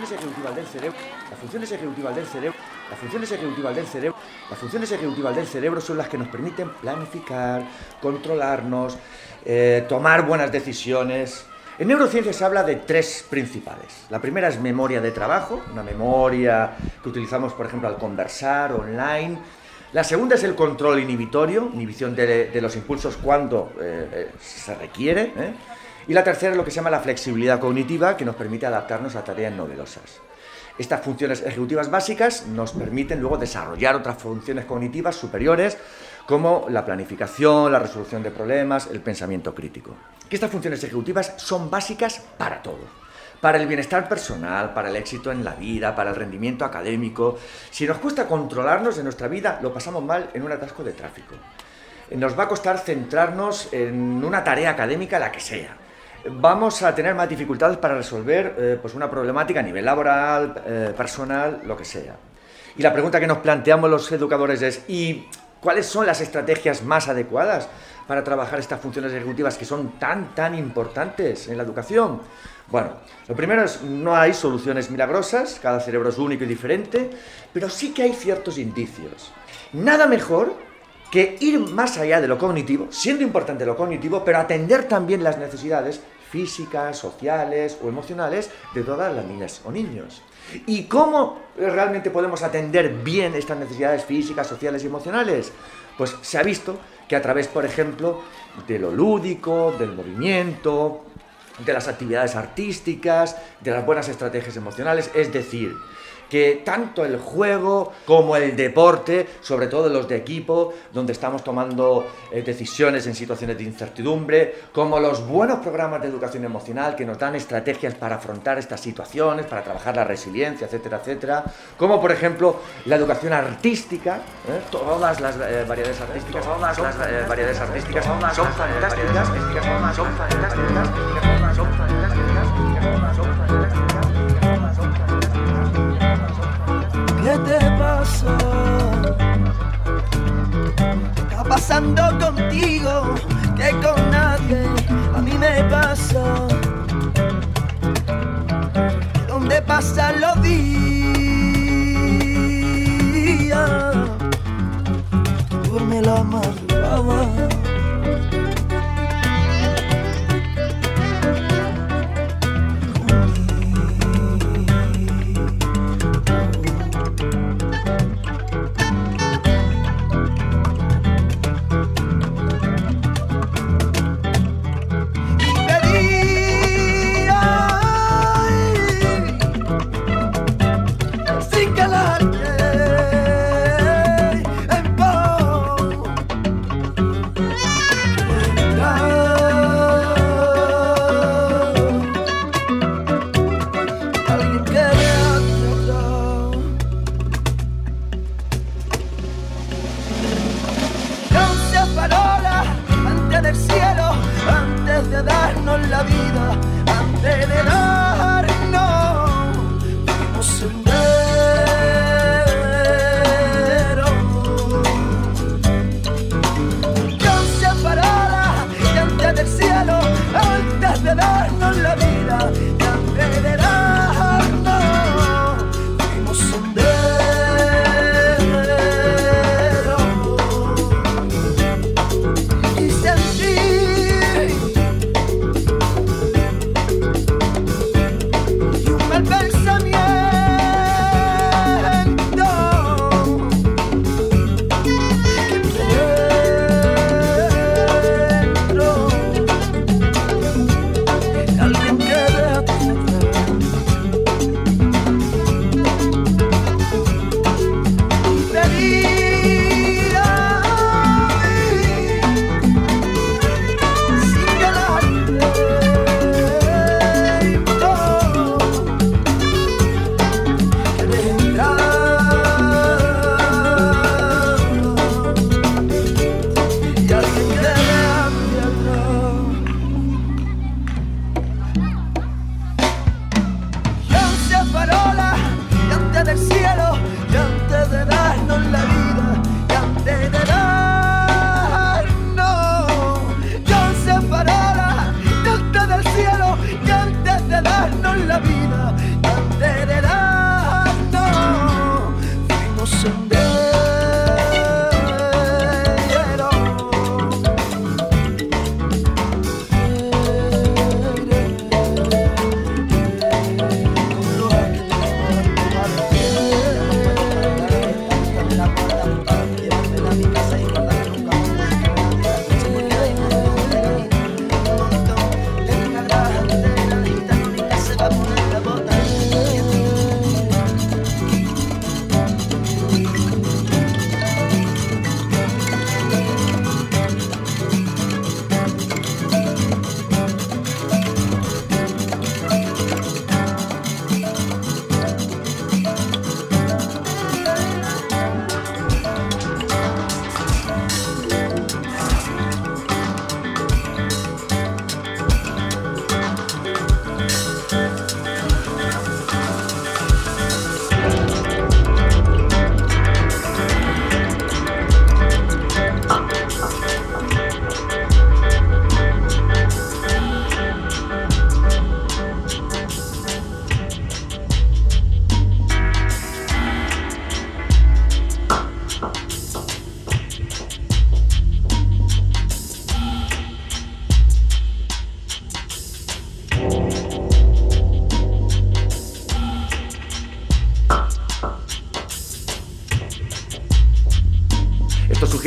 funciones ejecutivas del cerebro, las funciones ejecutivas del cerebro, las funciones ejecutivas del cerebro, las funciones ejecutivas del cerebro son las que nos permiten planificar, controlarnos, eh, tomar buenas decisiones. En neurociencia se habla de tres principales. La primera es memoria de trabajo, una memoria que utilizamos, por ejemplo, al conversar online. La segunda es el control inhibitorio, inhibición de, los impulsos cuando eh, eh, se requiere. Y la tercera es lo que se llama la flexibilidad cognitiva, que nos permite adaptarnos a tareas novedosas. Estas funciones ejecutivas básicas nos permiten luego desarrollar otras funciones cognitivas superiores como la planificación, la resolución de problemas, el pensamiento crítico. Que estas funciones ejecutivas son básicas para todo. Para el bienestar personal, para el éxito en la vida, para el rendimiento académico. Si nos cuesta controlarnos en nuestra vida, lo pasamos mal en un atasco de tráfico. Nos va a costar centrarnos en una tarea académica, la que sea vamos a tener más dificultades para resolver eh, pues una problemática a nivel laboral, eh, personal, lo que sea. Y la pregunta que nos planteamos los educadores es, ¿y cuáles son las estrategias más adecuadas para trabajar estas funciones ejecutivas que son tan, tan importantes en la educación? Bueno, lo primero es, no hay soluciones milagrosas, cada cerebro es único y diferente, pero sí que hay ciertos indicios. Nada mejor que ir más allá de lo cognitivo, siendo importante lo cognitivo, pero atender también las necesidades físicas, sociales o emocionales de todas las niñas o niños. ¿Y cómo realmente podemos atender bien estas necesidades físicas, sociales y emocionales? Pues se ha visto que a través, por ejemplo, de lo lúdico, del movimiento, de las actividades artísticas, de las buenas estrategias emocionales, es decir, que tanto el juego como el deporte, sobre todo los de equipo, donde estamos tomando eh, decisiones en situaciones de incertidumbre, como los buenos programas de educación emocional que nos dan estrategias para afrontar estas situaciones, para trabajar la resiliencia, etcétera, etcétera, como por ejemplo la educación artística, ¿eh? todas las eh, variedades artísticas, todas las variedades artísticas son fantásticas, son. Está pasando contigo? Que con nadie a mí me pasa. ¿Dónde pasan los días? Duerme la madrugada.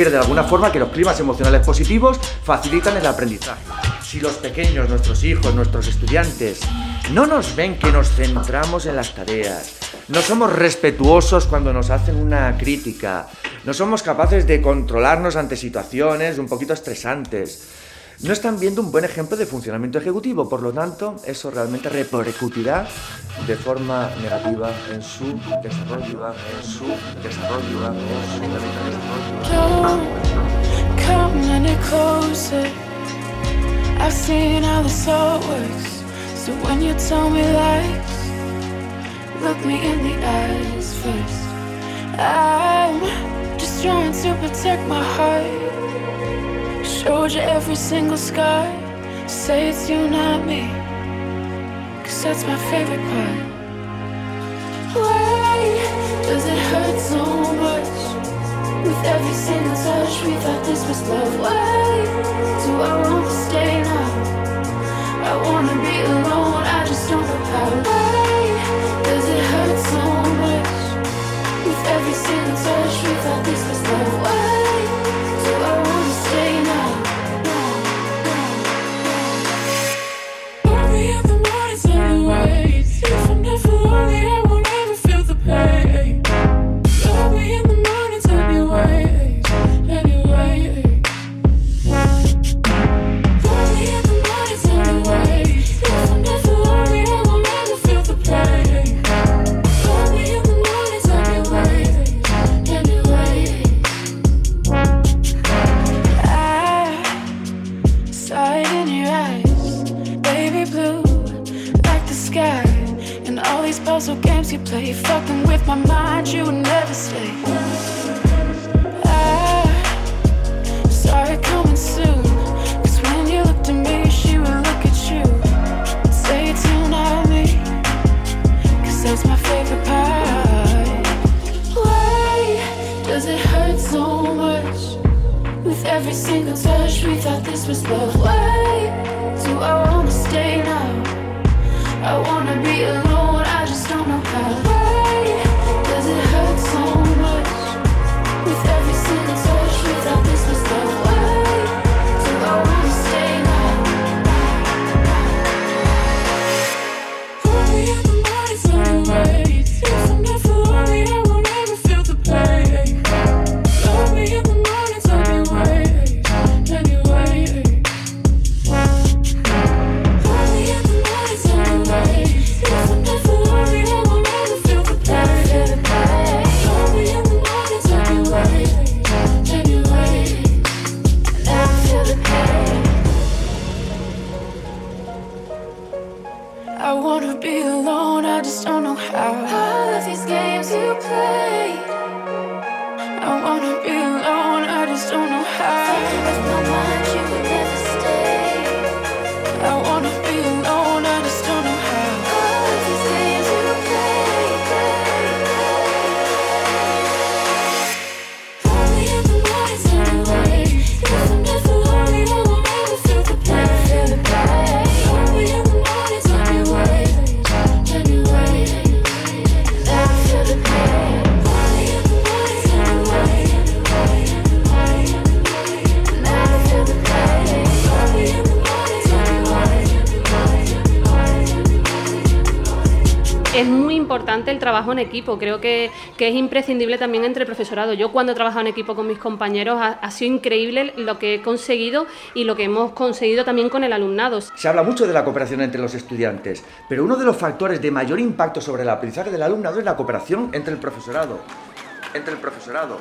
De alguna forma que los climas emocionales positivos facilitan el aprendizaje. Si los pequeños, nuestros hijos, nuestros estudiantes, no nos ven que nos centramos en las tareas, no somos respetuosos cuando nos hacen una crítica, no somos capaces de controlarnos ante situaciones un poquito estresantes, no están viendo un buen ejemplo de funcionamiento ejecutivo, por lo tanto, eso realmente repercutirá de forma negativa en su desarrollo, en su desarrollo, en su desarrollo. Look me in the eyes first. I'm just trying to protect my heart. Showed you every single scar. Say it's you, not me. Cause that's my favorite part. Why does it hurt so much? With every single touch, we thought this was love. Why do I want to stay now? I wanna be alone, I just don't know how. Why does it hurt so much? With every single touch, we thought this was love. Why importante el trabajo en equipo, creo que, que es imprescindible también entre el profesorado. Yo cuando he trabajado en equipo con mis compañeros ha, ha sido increíble lo que he conseguido y lo que hemos conseguido también con el alumnado. Se habla mucho de la cooperación entre los estudiantes, pero uno de los factores de mayor impacto sobre el aprendizaje del alumnado es la cooperación entre el profesorado. Entre el profesorado.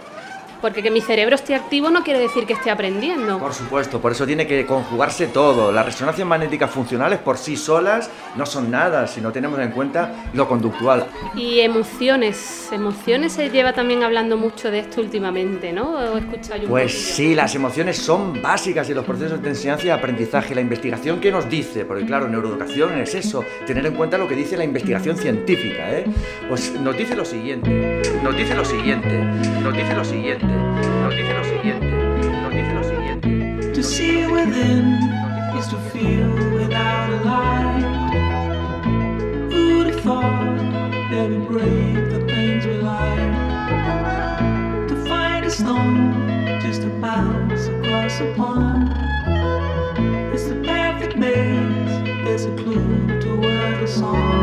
Porque que mi cerebro esté activo no quiere decir que esté aprendiendo. Por supuesto, por eso tiene que conjugarse todo. Las resonancias magnéticas funcionales por sí solas no son nada si no tenemos en cuenta lo conductual. Y emociones, emociones se lleva también hablando mucho de esto últimamente, ¿no? ¿O he escuchado yo Pues sí, las emociones son básicas en los procesos de enseñanza y aprendizaje. La investigación que nos dice, porque claro, neuroeducación es eso, tener en cuenta lo que dice la investigación científica, ¿eh? Pues nos dice lo siguiente, nos dice lo siguiente, nos dice lo siguiente, siguiente, nos dice lo siguiente, nos dice lo siguiente. To see within is to feel without a light. Who'd have thought that we break the things we like? To find a stone just to bounce across a pond. It's the perfect maze, there's a clue to where the song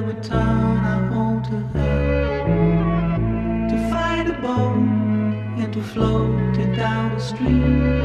would turn home to her to find a boat and to float it down the stream.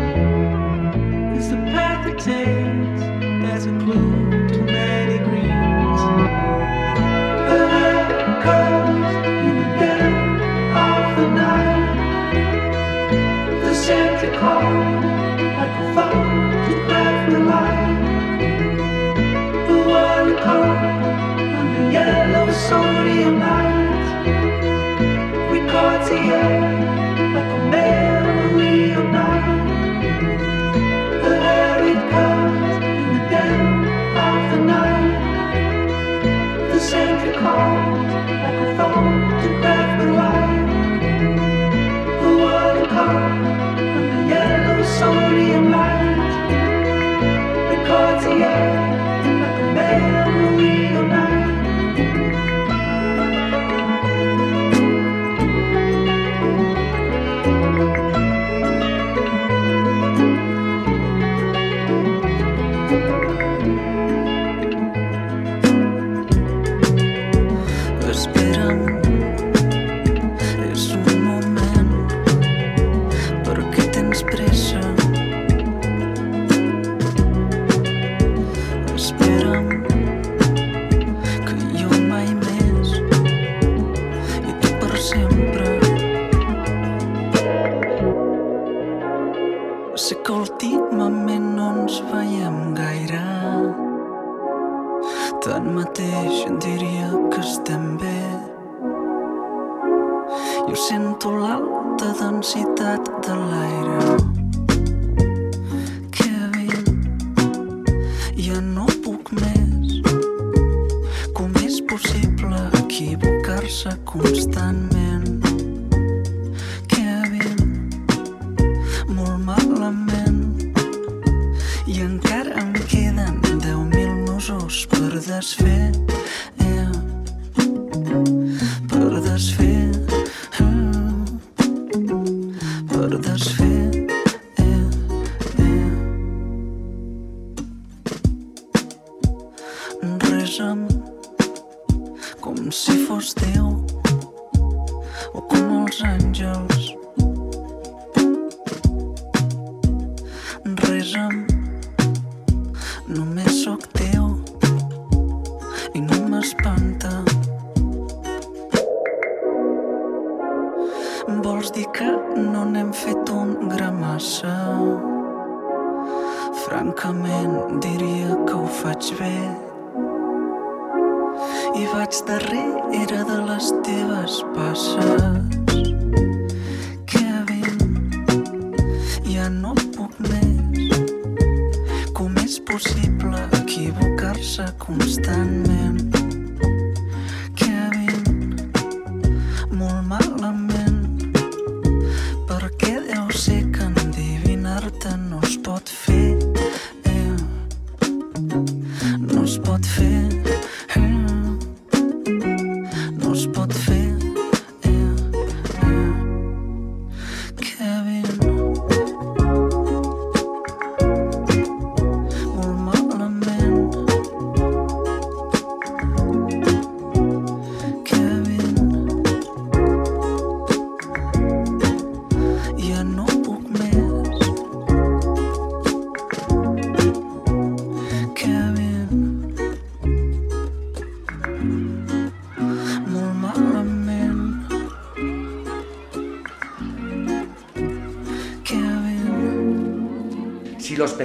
Yeah.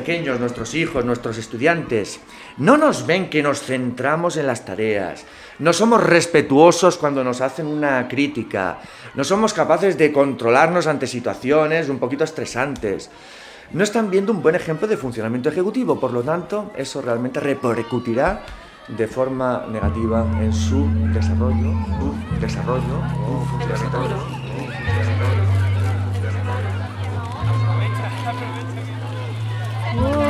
Pequeños, nuestros hijos, nuestros estudiantes, no nos ven que nos centramos en las tareas, no somos respetuosos cuando nos hacen una crítica, no somos capaces de controlarnos ante situaciones un poquito estresantes, no están viendo un buen ejemplo de funcionamiento ejecutivo, por lo tanto, eso realmente repercutirá de forma negativa en su desarrollo, su desarrollo o funcionamiento. Whoa.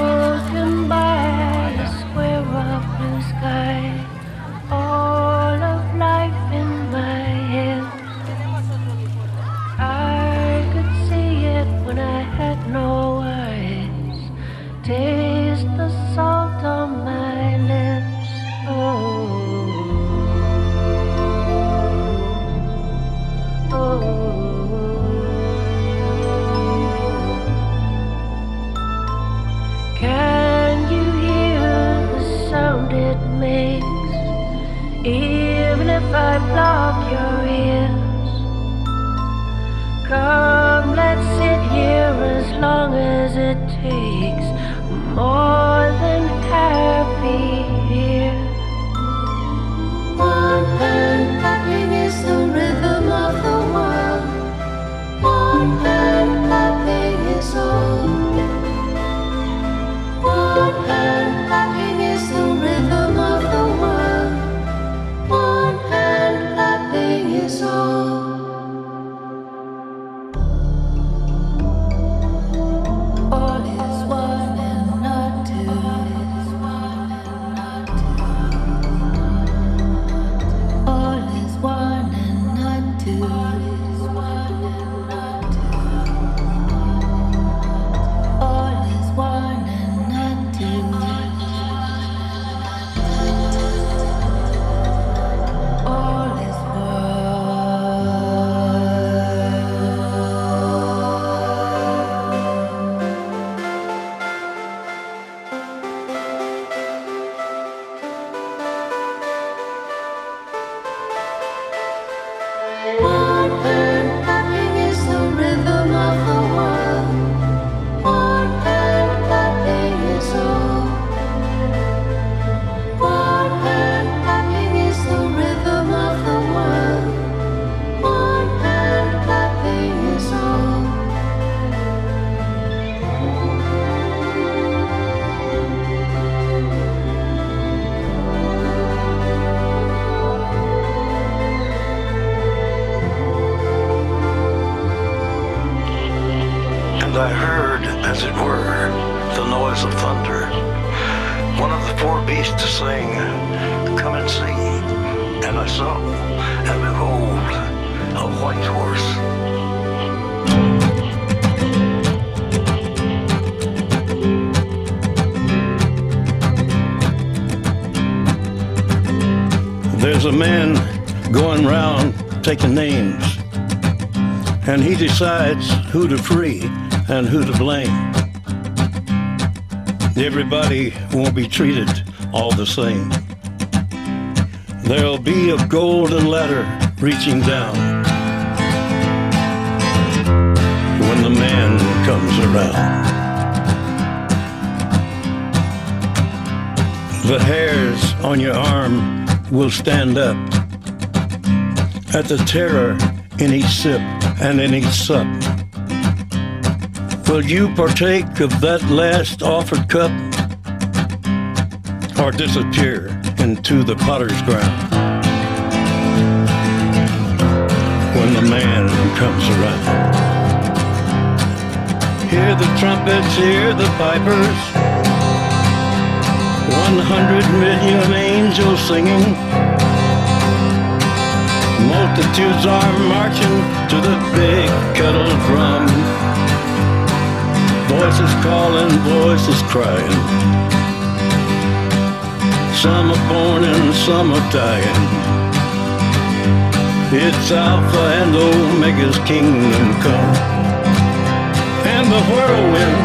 Taking names, and he decides who to free and who to blame. Everybody won't be treated all the same. There'll be a golden ladder reaching down when the man comes around. The hairs on your arm will stand up at the terror in each sip and in each sup. Will you partake of that last offered cup or disappear into the potter's ground when the man comes around? Hear the trumpets, hear the pipers. One hundred million angels singing. Multitudes are marching to the big kettle drum. Voices calling, voices crying. Some are born and some are dying. It's Alpha and Omega's kingdom come. And the whirlwind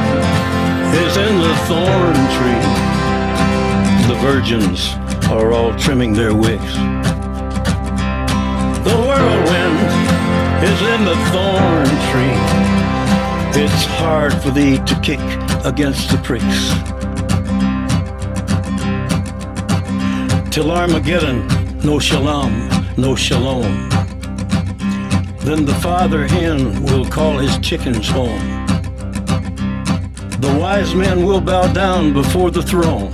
is in the thorn tree. The virgins are all trimming their wicks. The whirlwind is in the thorn tree. It's hard for thee to kick against the pricks. Till Armageddon, no shalom, no shalom. Then the father hen will call his chickens home. The wise men will bow down before the throne.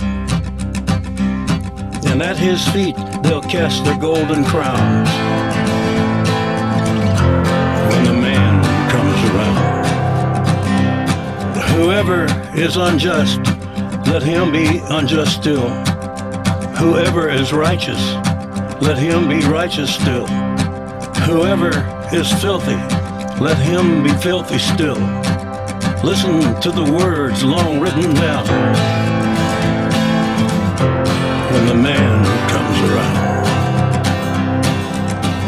And at his feet they'll cast their golden crowns. Whoever is unjust, let him be unjust still. Whoever is righteous, let him be righteous still. Whoever is filthy, let him be filthy still. Listen to the words long written down when the man comes around.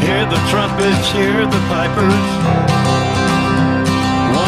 Hear the trumpets, hear the pipers.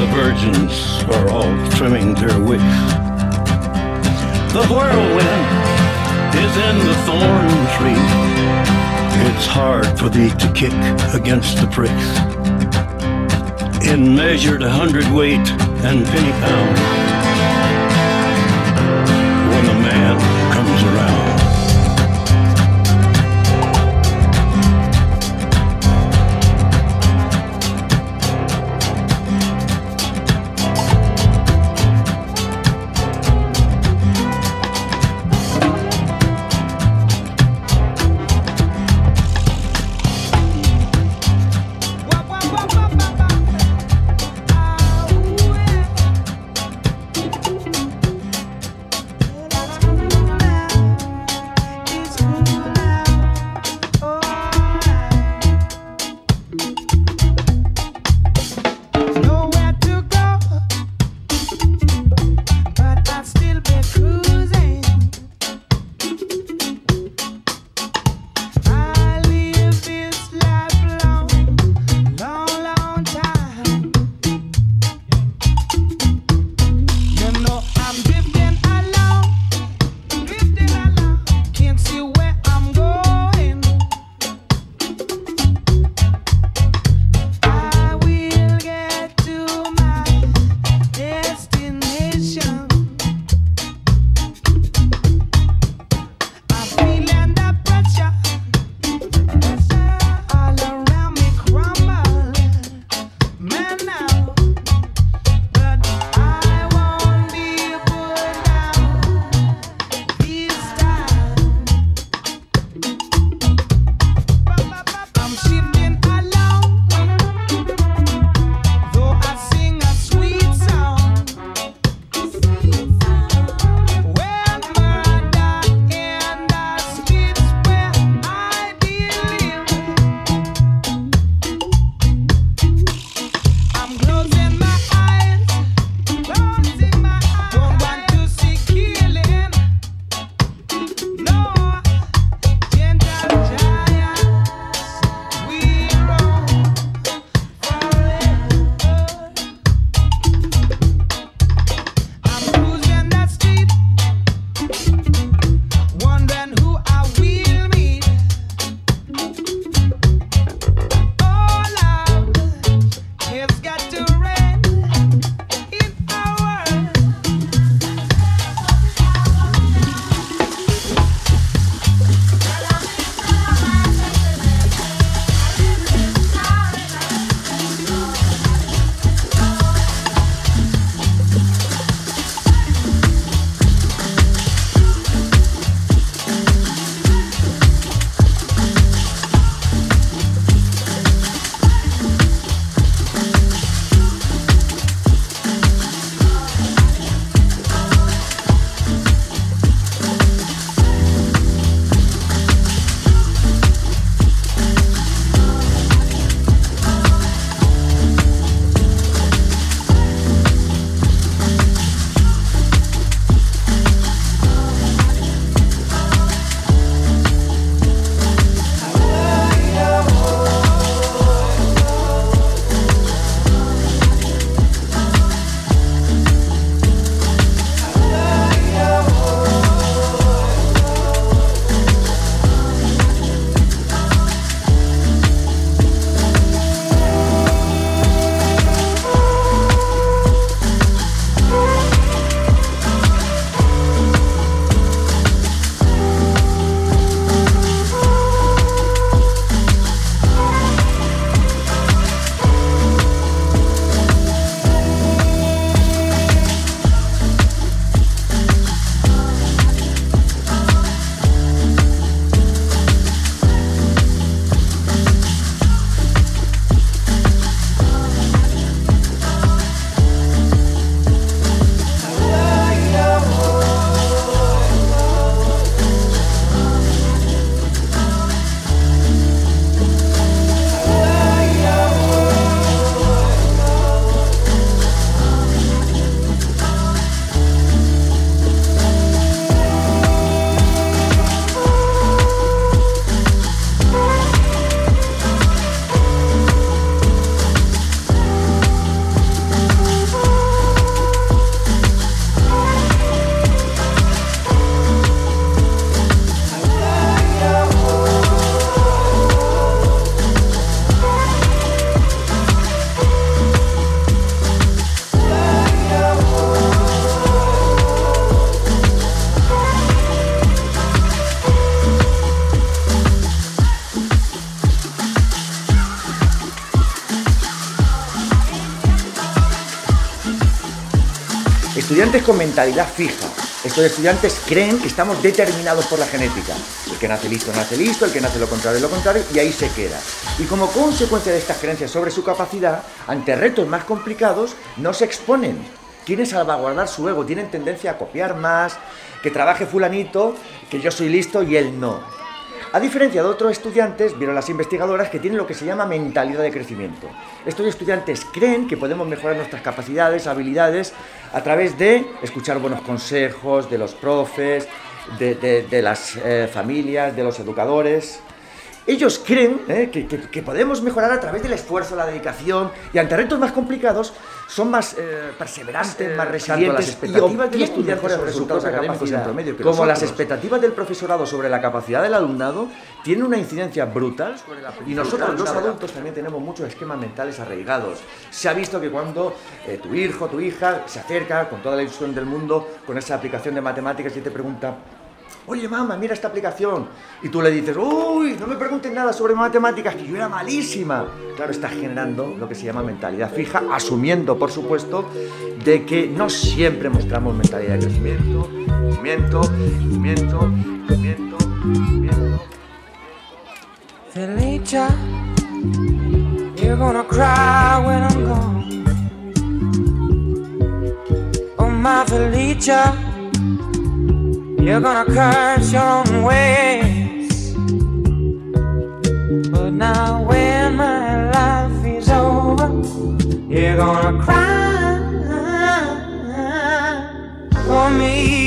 The virgins are all trimming their wicks. The whirlwind is in the thorn tree. It's hard for thee to kick against the pricks. In measured hundredweight and penny pound. Estudiantes con mentalidad fija. Estos estudiantes creen que estamos determinados por la genética. El que nace listo, nace listo, el que nace lo contrario, lo contrario, y ahí se queda. Y como consecuencia de estas creencias sobre su capacidad, ante retos más complicados, no se exponen. Quieren salvaguardar su ego, tienen tendencia a copiar más, que trabaje fulanito, que yo soy listo y él no. A diferencia de otros estudiantes, vieron las investigadoras que tienen lo que se llama mentalidad de crecimiento. Estos estudiantes creen que podemos mejorar nuestras capacidades, habilidades, a través de escuchar buenos consejos de los profes, de, las eh, familias, de los educadores. Ellos creen eh, que- que podemos mejorar a través del esfuerzo, la dedicación y ante retos más complicados son más eh, perseverantes, más resilientes las expectativas y obtienen mejores resultados académicos en promedio que como las expectativas del profesorado sobre la capacidad del alumnado tienen una incidencia brutal sobre la y nosotros los adultos también tenemos muchos esquemas mentales arraigados. Se ha visto que cuando eh, tu hijo, tu hija se acerca con toda la ilusión del mundo con esa aplicación de matemáticas y te pregunta Oye, mamá, mira esta aplicación. Y tú le dices, uy, no me preguntes nada sobre matemáticas, que yo era malísima. Claro, estás generando lo que se llama mentalidad fija, asumiendo, por supuesto, de que no siempre mostramos mentalidad de crecimiento, crecimiento, crecimiento, crecimiento, crecimiento. Felicia, you're gonna cry when I'm gone. Oh, my Felicia, you're gonna curse your own ways. But now, when my life is over, you're gonna cry for me.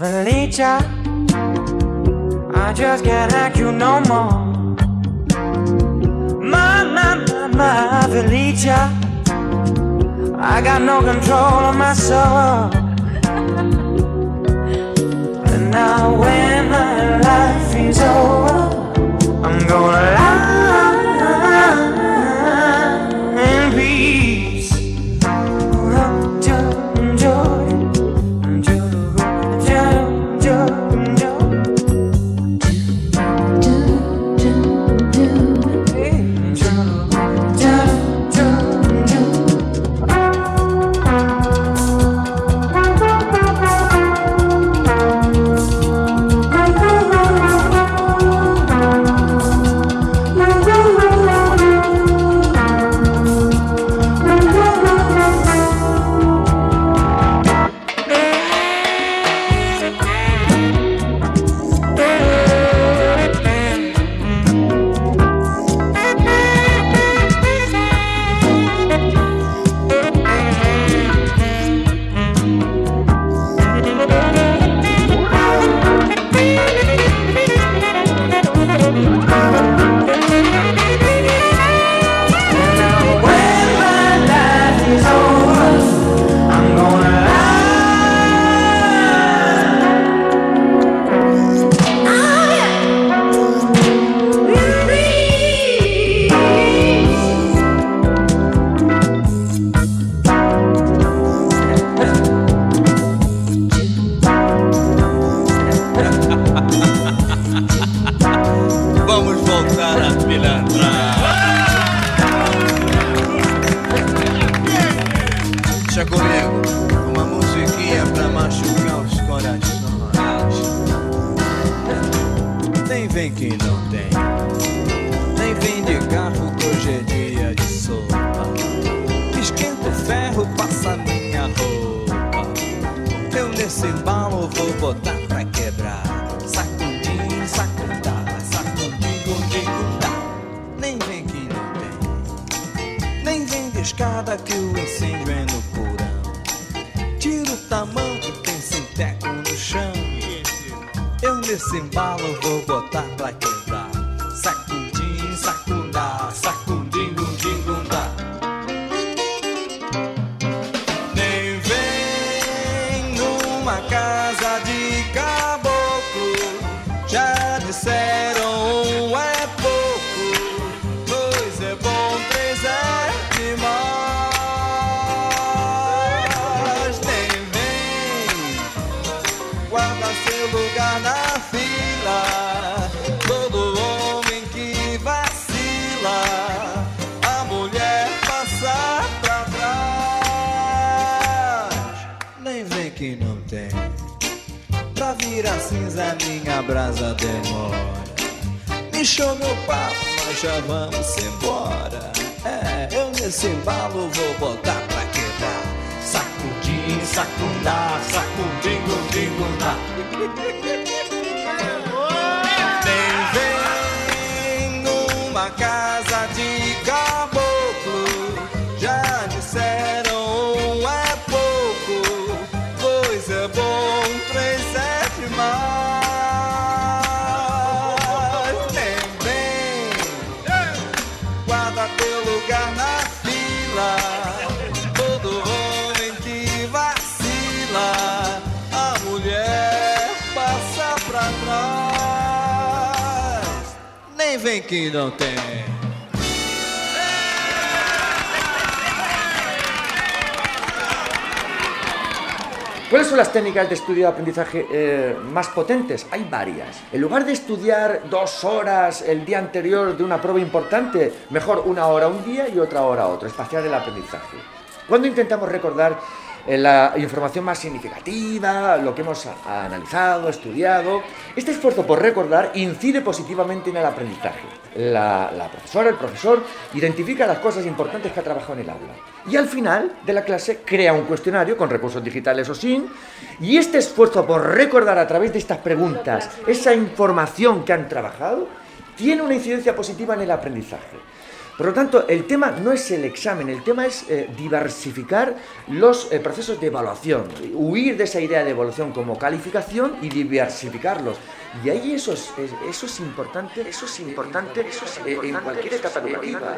Felicia, I just can't like you no more. My, my, my, Felicia, I got no control of my Esse embalo vou botar pra quem Lixou meu papo, nós já vamos embora. É, eu nesse embalo vou botar pra quebrar. Sacudir, sacundar, sacudindo, dingundar. Vem, ¿Cuáles son las técnicas de estudio de aprendizaje eh, más potentes? Hay varias. En lugar de estudiar dos horas el día anterior de una prueba importante, mejor una hora un día y otra hora otro, espaciar el aprendizaje. Cuando intentamos recordar la información más significativa, lo que hemos analizado, estudiado, este esfuerzo por recordar incide positivamente en el aprendizaje. La profesora, el profesor, identifica las cosas importantes que ha trabajado en el aula. Y al final de la clase crea un cuestionario con recursos digitales o sin, y este esfuerzo por recordar a través de estas preguntas esa información que han trabajado, tiene una incidencia positiva en el aprendizaje. Por lo tanto, el tema no es el examen, el tema es eh, diversificar los eh, procesos de evaluación, huir de esa idea de evaluación como calificación y diversificarlos. Y ahí eso es, es- eso es importante, eso es importante, eso es, eh, en cualquier etapa educativa.